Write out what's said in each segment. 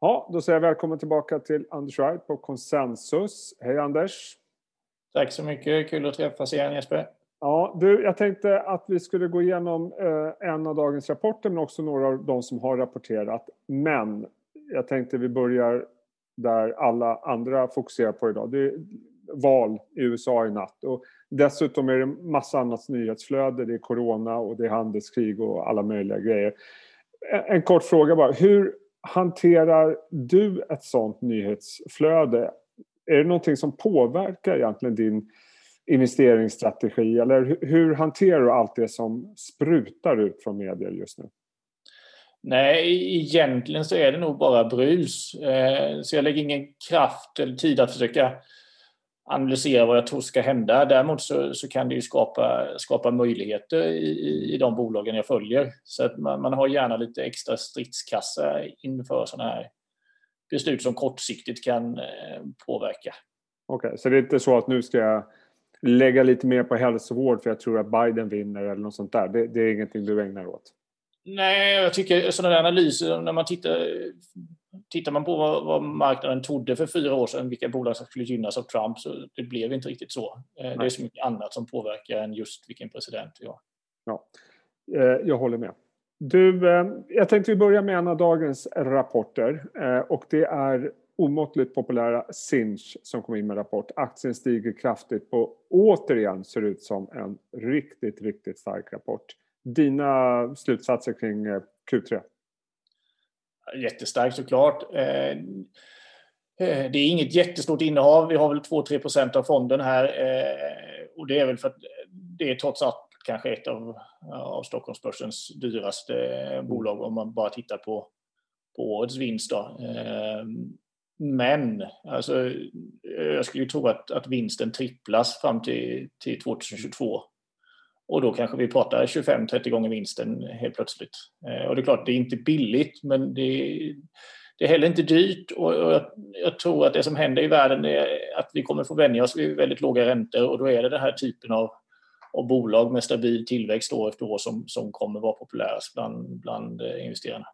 Ja, då säger jag välkommen tillbaka till Anders Wright på Consensus. Hej Anders! Tack så mycket, kul att träffas igen Jesper. Ja, du, jag tänkte att vi skulle gå igenom eh, en av dagens rapporter men också några av de som har rapporterat. Men jag tänkte vi börjar där alla andra fokuserar på idag. Det är val i USA i natt. Och dessutom är det massa annat nyhetsflöde. Det är corona och det är handelskrig och alla möjliga grejer. En kort fråga bara. Hur hanterar du ett sånt nyhetsflöde? Är det någonting som påverkar egentligen din investeringsstrategi? Eller hur hanterar du allt det som sprutar ut från medier just nu? Nej, egentligen så är det nog bara brus. Eh, så jag lägger ingen kraft eller tid att försöka analysera vad jag tror ska hända. Däremot så, så kan det ju skapa, skapa möjligheter i, i de bolagen jag följer. Så att man, man har gärna lite extra stridskassa inför sådana här beslut som kortsiktigt kan eh, påverka. Okej, okay, så det är inte så att nu ska jag lägga lite mer på hälsovård för jag tror att Biden vinner eller något sånt där. Det, det är ingenting du ägnar åt? Nej, jag tycker sådana där analyser, när man tittar, tittar man på vad, vad, marknaden trodde för fyra år sedan, vilka bolag som skulle gynnas av Trump, så det blev inte riktigt så. Nej. Eh, det är så mycket annat som påverkar än just vilken president vi har. Ja, eh, jag håller med. Du, eh, jag tänkte vi börja med en av dagens rapporter och det är omåttligt populära Sinch som kom in med rapport. Aktien stiger kraftigt och återigen ser ut som en riktigt, riktigt stark rapport. Dina slutsatser kring eh, Q3? Jättestarkt såklart. Eh, eh, det är inget jättestort innehav. Vi har väl 2-3 procent av fonden här. Eh, och det är väl för att det är trots allt kanske ett av, av Stockholmsbörsens dyraste bolag om man bara tittar på, på årets vinst. Då. Men alltså, jag skulle tro att, att vinsten tripplas fram till, till 2022. Och då kanske vi pratar 25-30 gånger vinsten helt plötsligt. Eh, och det är klart, det är inte billigt men det är, det är heller inte dyrt. Och jag, jag, tror att det som händer i världen är att vi kommer få vänja oss vid väldigt låga räntor och då är det den här typen av, av bolag med stabil tillväxt år efter år som, som kommer vara populärast bland, bland eh, investerarna.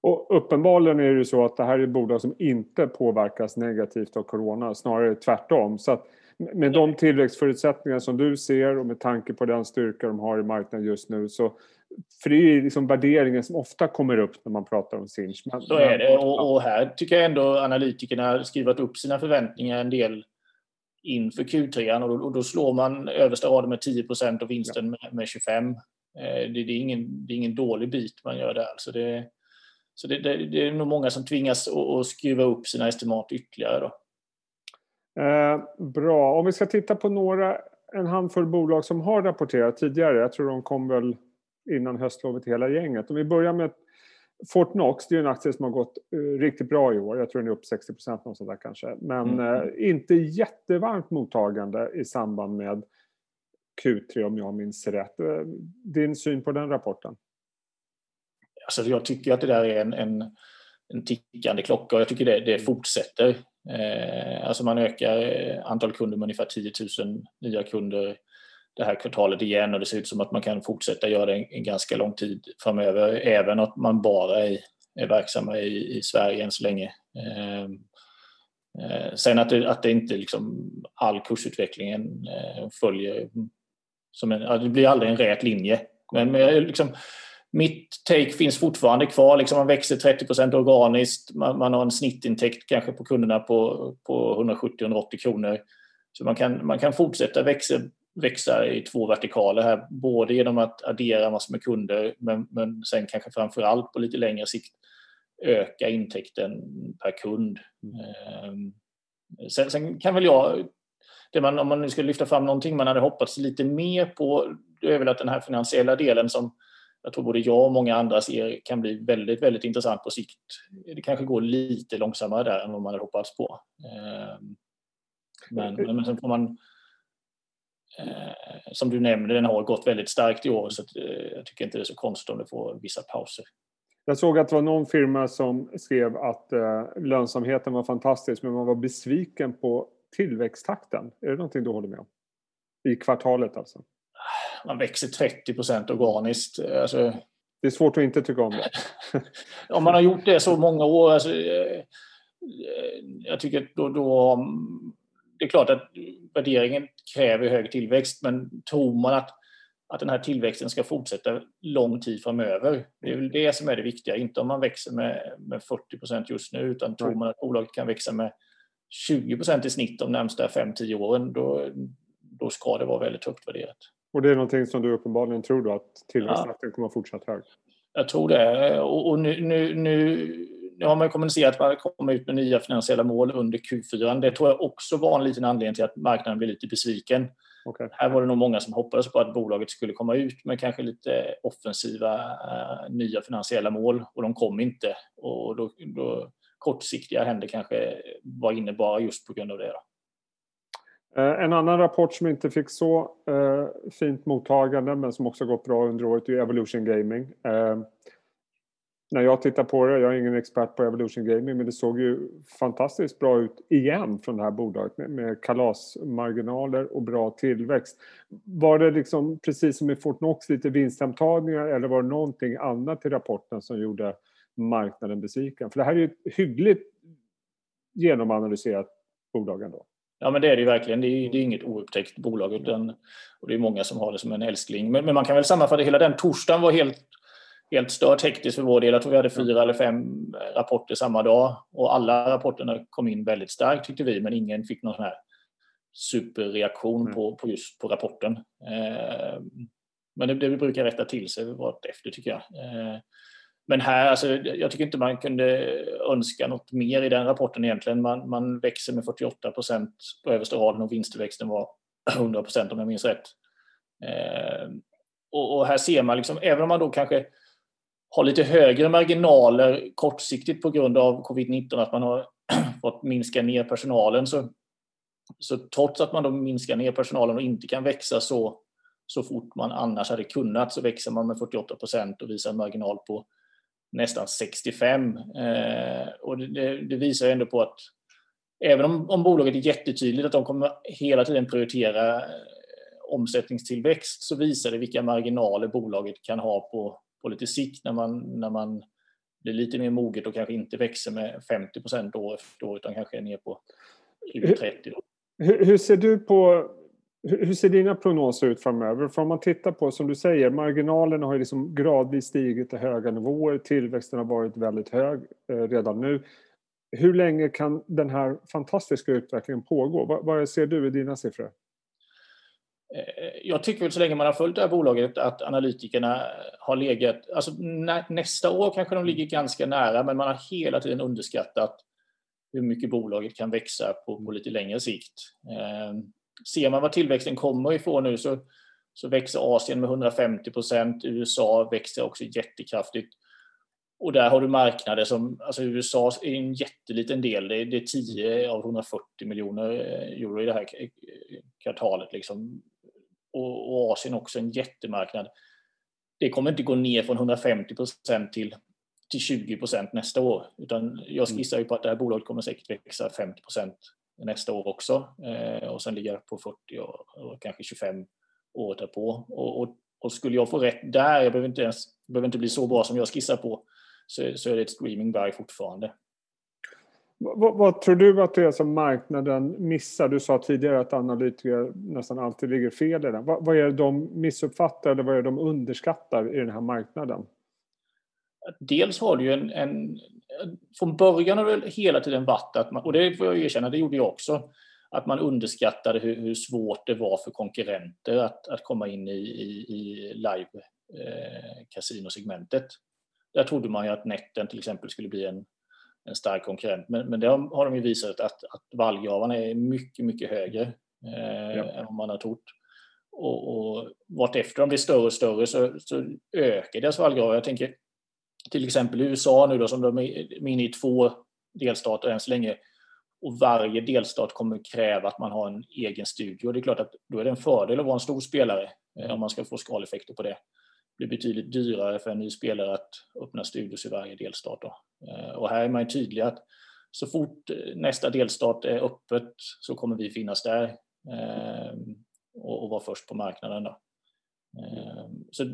Och uppenbarligen är det så att det här är bolag som inte påverkas negativt av corona, snarare tvärtom. Så att med de tillväxtförutsättningar som du ser och med tanke på den styrka de har i marknaden just nu så för det är ju liksom värderingen som ofta kommer upp när man pratar om Sinch. Men, så är det och, och, här tycker jag ändå analytikerna skrivit upp sina förväntningar en del inför Q3 och då, och då slår man översta raden med 10% och vinsten ja. med, med 25. Eh, det, det, är ingen, det är ingen dålig bit man gör där. Så det, så det, det, det är nog många som tvingas att skruva upp sina estimat ytterligare. Då. Eh, bra, om vi ska titta på några, en handfull bolag som har rapporterat tidigare. Jag tror de kom väl innan höstlovet hela gänget. Om vi börjar med Fortnox, det är en aktie som har gått uh, riktigt bra i år. Jag tror den är upp 60 procent där kanske. Men mm. uh, inte jättevarmt mottagande i samband med Q3 om jag minns rätt. Uh, din syn på den rapporten? Alltså jag tycker att det där är en, en, en tickande klocka och jag tycker det, det fortsätter. Eh, alltså man ökar eh, antal kunder med ungefär 10 000 nya kunder det här kvartalet igen och det ser ut som att man kan fortsätta göra det en, ganska lång tid framöver även att man bara är, är verksamma i, i Sverige än så länge. Ehm, eh, sen att det, att det inte liksom all kursutvecklingen följer som en, det blir aldrig en rät linje. Men, men liksom, mitt take finns fortfarande kvar. Liksom man växer 30% organiskt. Man, man, har en snittintäkt kanske på kunderna på, på 170-180 kronor. Så man kan, man kan fortsätta växa, växa i två vertikaler här. Både genom att addera massor med kunder men, men sen kanske framför allt på lite längre sikt öka intäkten per kund. Mm. Sen, sen, kan väl jag det man, om man nu ska lyfta fram någonting man hade hoppats lite mer på, det är väl att den här finansiella delen som jag tror både jag och många andra ser kan bli väldigt, väldigt intressant på sikt. Det kanske går lite långsammare där än vad man hade hoppats på. Ehm, men, men sen får man eh, som du nämnde, den har gått väldigt starkt i år så eh, jag tycker inte det är så konstigt om det får vissa pauser. Jag såg att det var någon firma som skrev att eh, lönsamheten var fantastisk men man var besviken på tillväxttakten. Är det någonting du håller med om? I kvartalet alltså? Man växer 30 procent organiskt. Alltså, Det är svårt att inte tycka om det. om man har gjort det så många år, alltså, eh, jag tycker då, då... Det är klart att värderingen kräver hög tillväxt, men tror man att, att den här tillväxten ska fortsätta lång tid framöver, det är väl det som är det viktiga. Inte om man växer med, med 40 procent just nu, utan tror man att bolaget kan växa med 20 procent i snitt de närmsta 5-10 åren, då, då ska det vara väldigt högt värderat. Och det är någonting som du uppenbarligen tror då att tillväxttakten ja. kommer att fortsätta hög? Jag tror det. Och, och nu, nu, nu, nu, har man kommunicerat att man kommer ut med nya finansiella mål under Q4. Det tror jag också var en liten anledning till att marknaden blev lite besviken. Okay. Här var det nog många som hoppades på att bolaget skulle komma ut med kanske lite offensiva uh, nya finansiella mål och de kom inte. Och då, då kortsiktiga händer kanske var inne bara just på grund av det. Då. Eh, en annan rapport som inte fick så eh, fint mottagande men som också gått bra under året är Evolution Gaming. Eh, när jag tittar på det, jag är ingen expert på Evolution Gaming, men det såg ju fantastiskt bra ut igen från det här bolaget med, med kalasmarginaler och bra tillväxt. Var det liksom precis som i Fortnox lite vinsthemtagningar eller var det någonting annat i rapporten som gjorde marknaden besviken? För det här är ju ett hyggligt genomanalyserat bolag ändå. Ja, men det är det ju verkligen. Det är, det är inget oupptäckt bolag utan, och det är många som har det som en älskling. Men, men man kan väl sammanfatta hela den torsdagen var helt, helt stört hektiskt för vår del. Jag tror vi hade fyra eller fem rapporter samma dag och alla rapporterna kom in väldigt starkt tyckte vi, men ingen fick någon sån här superreaktion mm. på, på just på rapporten. Eh, men det, det brukar rätta till sig efter tycker jag. Eh, men här, alltså, jag tycker inte man kunde önska något mer i den rapporten egentligen. Man, man växer med 48 procent på översta raden och vinsttillväxten var 100 procent om jag minns rätt. Eh, och, och, här ser man, liksom, även om man då kanske har lite högre marginaler kortsiktigt på grund av covid-19, att man har fått minska ner personalen, så, så trots att man då minskar ner personalen och inte kan växa så, så fort man annars hade kunnat, så växer man med 48 procent och visar en marginal på nästan 65. Eh, och det, det, visar ändå på att även om, om bolaget är jättetydligt att de kommer hela tiden prioritera eh, omsättningstillväxt så visar det vilka marginaler bolaget kan ha på, på lite sikt när man, när man blir lite mer moget och kanske inte växer med 50 procent år efter år utan kanske är ner på 20-30. Hur, hur ser du på hur ser dina prognoser ut framöver? För om man tittar på, som du säger, marginalerna har ju liksom gradvis stigit till höga nivåer. Tillväxten har varit väldigt hög eh, redan nu. Hur länge kan den här fantastiska utvecklingen pågå? Vad, vad ser du i dina siffror? Eh, jag tycker väl så länge man har följt det här bolaget att analytikerna har legat... Alltså nästa år kanske de ligger ganska nära men man har hela tiden underskattat hur mycket bolaget kan växa på, på lite längre sikt. Eh, ser man var tillväxten kommer ifrån nu så, så växer Asien med 150 procent. USA växer också jättekraftigt. Och där har du marknader som, alltså USA är en jätteliten del, det är, det är 10 av 140 miljoner eh, euro i det här eh, kvartalet. Liksom. Och, och Asien också en jättemarknad. Det kommer inte gå ner från 150 procent till, till 20 procent nästa år. Utan jag skissar ju på att det här bolaget kommer säkert växa 50 procent nästa år också eh, och sen ligga på 40 och, kanske 25 året därpå. Och, och, och, skulle jag få rätt där, jag behöver inte, ens, behöver inte bli så bra som jag skissar på, så, så är det ett streaming buy fortfarande. Vad, vad, tror du att det är som marknaden missar? Du sa tidigare att analytiker nästan alltid ligger fel i den. Vad, vad är det de missuppfattar eller vad är det de underskattar i den här marknaden? Dels har du en, en från början har det hela tiden varit att man, och det får jag erkänna, det gjorde jag också, att man underskattade hur, hur svårt det var för konkurrenter att, att komma in i, i, i live eh, kasinosegmentet. Där trodde man ju att Netten till exempel skulle bli en, en stark konkurrent, men, men det har, har de ju visat att, att vallgravarna är mycket, mycket högre eh, ja. än vad man har trott. Och, och vartefter de blir större och större så, så ökar deras vallgravar. Jag tänker till exempel i USA nu då som de är inne i två delstater än så länge och varje delstat kommer kräva att man har en egen studio. Det är klart att då är det en fördel att vara en stor spelare mm. om man ska få skaleffekter på det. Det blir betydligt dyrare för en ny spelare att öppna studios i varje delstat. Då. Eh, och här är man tydlig att så fort eh, nästa delstat är öppet så kommer vi finnas där och vara först på marknaden. Då. Ehm, så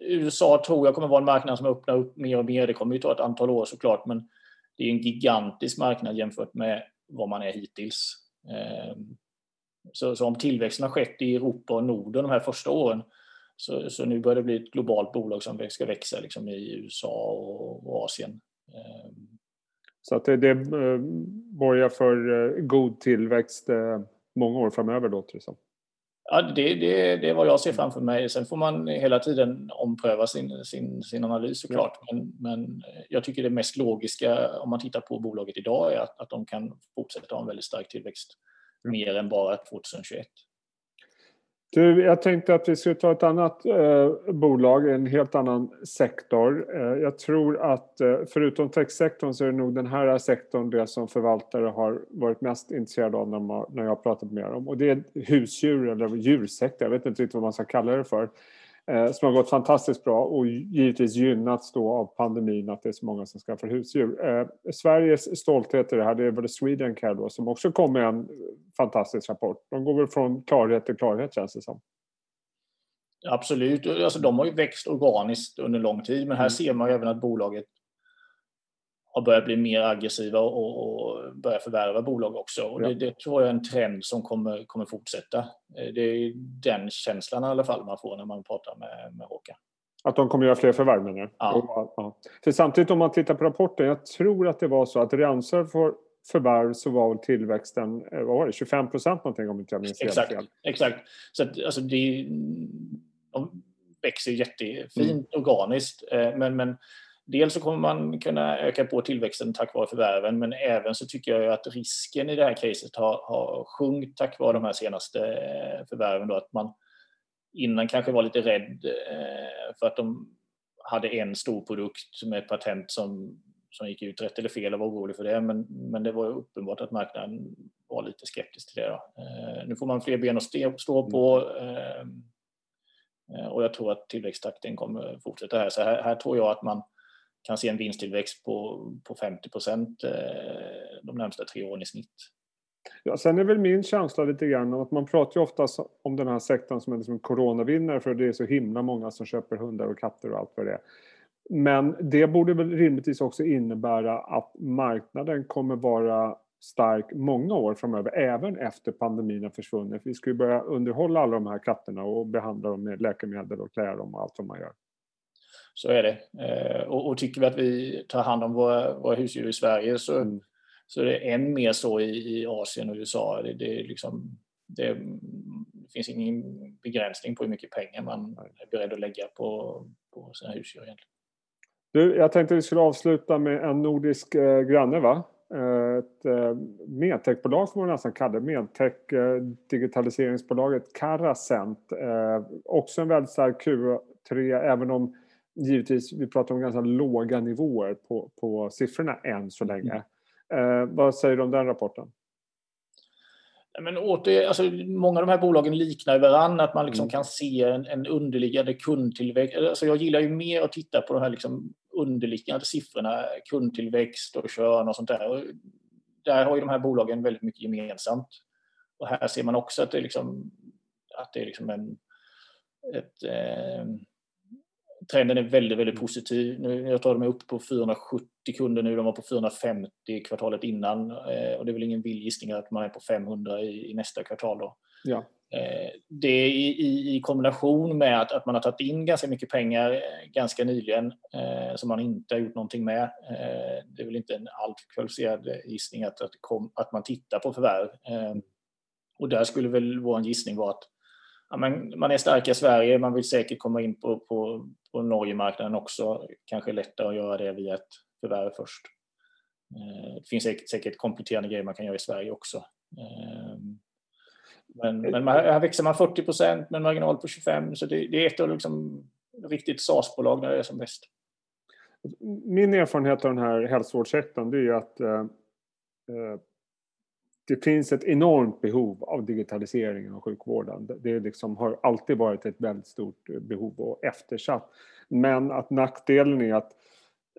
USA tror jag kommer vara en marknad som öppnar upp mer och mer. Det kommer ju ta ett antal år såklart, men det är en gigantisk marknad jämfört med vad man är hittills. Ehm, så, så om tillväxten har skett i Europa och Norden de här första åren så, så nu börjar det bli ett globalt bolag som ska växa liksom i USA och, och Asien. Ehm. Så att det, det eh, borgar för eh, god tillväxt eh, många år framöver låter det som. Ja, det, det, det är vad jag ser framför mig. Sen får man hela tiden ompröva sin, sin, sin analys såklart. Ja. Men, men jag tycker det mest logiska om man tittar på bolaget idag är att, att de kan fortsätta ha en väldigt stark tillväxt. Mer än bara 2021. Du, jag tänkte att vi skulle ta ett annat eh, bolag, en helt annan sektor. Eh, jag tror att eh, förutom techsektorn så är det nog den här sektorn det som förvaltare har varit mest intresserade av när, man, när jag har pratat med dem. Och det är husdjur eller djursektor, jag vet inte riktigt vad man ska kalla det för. Eh, som har gått fantastiskt bra och givetvis gynnats då av pandemin att det är så många som skaffar husdjur. Eh, Sveriges stolthet i det här det är väl Swedencare då som också kom med en fantastisk rapport. De går väl från klarhet till klarhet känns det som. Absolut, alltså, de har ju växt organiskt under lång tid men här mm. ser man ju även att bolaget har börjat bli mer aggressiva och, och börja förvärva bolag också. Och det, det, tror jag är en trend som kommer, kommer fortsätta. Eh, det är den känslan i alla fall man får när man pratar med, med Håkan. Att de kommer göra fler förvärv menar ja. ja. För samtidigt om man tittar på rapporten, jag tror att det var så att Rensar för förvärv så var tillväxten eh, vad var det, 25 procent någonting om inte jag minns exakt, fel. Exakt. Så att, alltså det, de växer jättefint mm. organiskt eh, men, men Dels så kommer man kunna öka på tillväxten tack vare förvärven men även så tycker jag att risken i det här caset har, har sjunkit tack vare de här senaste eh, förvärven. Då, att man innan kanske var lite rädd eh, för att de hade en stor produkt med ett patent som, som gick ut rätt eller fel och var orolig för det. Men, men det var uppenbart att marknaden var lite skeptisk till det. Då. Eh, nu får man fler ben att stå på och jag tror att tillväxttakten kommer fortsätta här. Så här, här tror jag att man kan se en vinsttillväxt på, på 50 procent eh, de närmsta tre åren i snitt. Ja, sen är väl min känsla lite grann att man pratar ju ofta om den här sektorn som en liksom coronavinnare för det är så himla många som köper hundar och katter och allt vad det är. Men det borde väl rimligtvis också innebära att marknaden kommer vara stark många år framöver, även efter pandemin har försvunnit. Vi ska ju börja underhålla alla de här katterna och behandla dem med läkemedel och klä dem och allt vad man gör. Så är det. Eh, och, och, tycker vi att vi tar hand om våra, våra husdjur i Sverige så, mm. så är det än mer så i, i Asien och USA. Det, det, liksom, det, det, finns ingen begränsning på hur mycket pengar man är beredd att lägga på, på sina husdjur. Egentligen. Du, jag tänkte att vi skulle avsluta med en nordisk eh, granne. Va? Eh, ett eh, medtechbolag får man nästan kalla det. Medtech eh, digitaliseringsbolaget Carasent. Eh, också en väldigt stark Q3 även om givetvis, vi pratar om ganska låga nivåer på, på siffrorna än så länge. Mm. Eh, vad säger du om den rapporten? Men åter, alltså, många av de här bolagen liknar varandra, att man liksom mm. kan se en, en underliggande kundtillväxt. Alltså, jag gillar ju mer att titta på de här liksom underliggande siffrorna, kundtillväxt och kön och sånt där. Och där har ju de här bolagen väldigt mycket gemensamt. Och här ser man också att det, liksom, att det är liksom en, ett, eh, trenden är väldigt, väldigt positiv. Nu, jag tror de är uppe på 470 kunder nu, de var på 450 kvartalet innan eh, och det är väl ingen vild gissning att man är på 500 i, i nästa kvartal. Då. Ja. Eh, det är i, i, kombination med att, att man har tagit in ganska mycket pengar eh, ganska nyligen eh, som man inte har gjort någonting med. Eh, det är väl inte en alltför kvalificerad gissning att, att, kom, att man tittar på förvärv. Eh, och där skulle väl vår gissning vara att ja, men man är stark i Sverige, man vill säkert komma in på, på, på Norge-marknaden också. Kanske lättare att göra det via ett förvärv först. Eh, det finns säkert, säkert kompletterande grejer man kan göra i Sverige också. Ehm, men, men, man, här växer man 40 procent med en marginal på 25 så det, det är ett av liksom riktigt SAS-bolag när det är som bäst. Min erfarenhet av den här hälsovårdssektorn det är att eh, eh det finns ett enormt behov av digitalisering av sjukvården. Det liksom har alltid varit ett väldigt stort behov och eftersatt. Men att nackdelen är att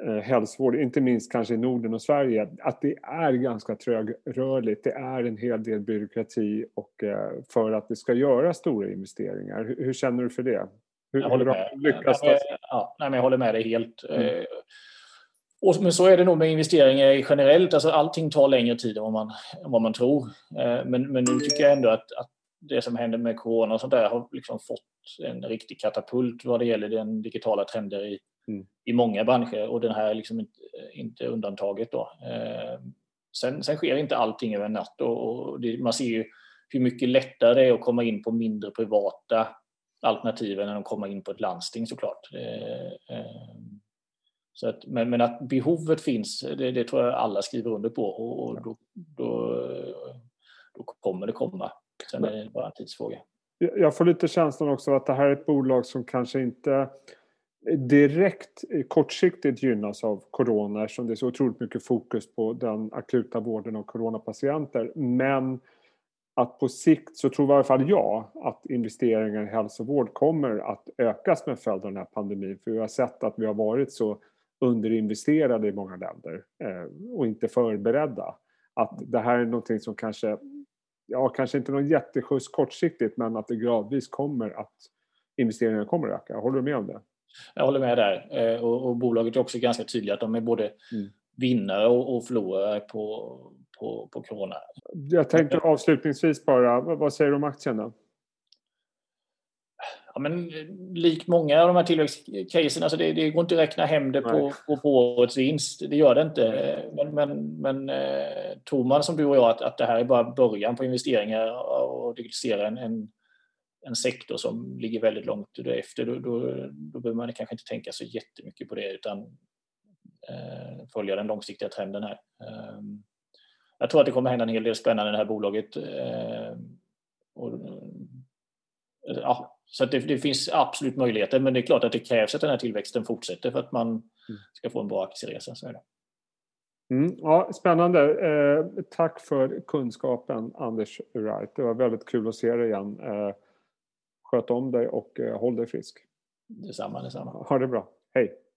eh, hälsovård, inte minst kanske i Norden och Sverige, att det är ganska trögrörligt. Det är en hel del byråkrati och, eh, för att det ska göra stora investeringar. Hur, hur känner du för det? Hur, jag håller med. Lyckas men, ja, nej, men jag håller med dig helt. Mm. Och, men så är det nog med investeringar generellt. Alltså, allting tar längre tid än vad man, än vad man tror. Eh, men, men nu tycker jag ändå att, att det som händer med corona och sånt där har liksom fått en riktig katapult vad det gäller den digitala trender i, mm. i många branscher och den här är liksom inte, inte undantaget. Då. Eh, sen, sen sker inte allting över en natt och, och det, man ser ju hur mycket lättare det är att komma in på mindre privata alternativ än att komma in på ett landsting såklart. Eh, eh, så att, men, men, att behovet finns, det, det, tror jag alla skriver under på och, och då, då, då kommer det komma. Sen är det bara en tidsfråga. Jag får lite känslan också att det här är ett bolag som kanske inte direkt kortsiktigt gynnas av corona eftersom det är så otroligt mycket fokus på den akuta vården av coronapatienter. Men att på sikt så tror i alla fall jag att investeringar i hälsovård kommer att ökas med följd av den här pandemin. För vi har sett att vi har varit så underinvesterade i många länder eh, och inte förberedda. Att det här är någonting som kanske ja, kanske inte någon jätteskjuts kortsiktigt, men att det gradvis kommer att investeringarna kommer att öka. Håller du med om det? Jag håller med där. Eh, och, och bolaget är också ganska tydliga att de är både mm. vinnare och, och förlorare på, på, på corona. Jag tänkte avslutningsvis bara, vad säger du om aktien då? Ja, men, likt många av de här tillväxtcasen, alltså det, det går inte att räkna hem det på, på, på, årets vinst. Det gör det inte. Men, men, men eh, tror man som du och jag att, att det här är bara början på investeringar och digitalisera en, en, en sektor som ligger väldigt långt efter, då, då, då behöver man kanske inte tänka så jättemycket på det utan eh, följa den långsiktiga trenden här. Eh, jag tror att det kommer hända en hel del spännande i det här bolaget. Eh, och, så det, det, finns absolut möjligheter, men det är klart att det krävs att den här tillväxten fortsätter för att man mm. ska få en bra aktieresa. Så. Mm, ja, spännande. Eh, tack för kunskapen, Anders Wright. Det var väldigt kul att se dig igen. Eh, sköt om dig och eh, håll dig frisk. Detsamma, detsamma. Ha det bra. Hej!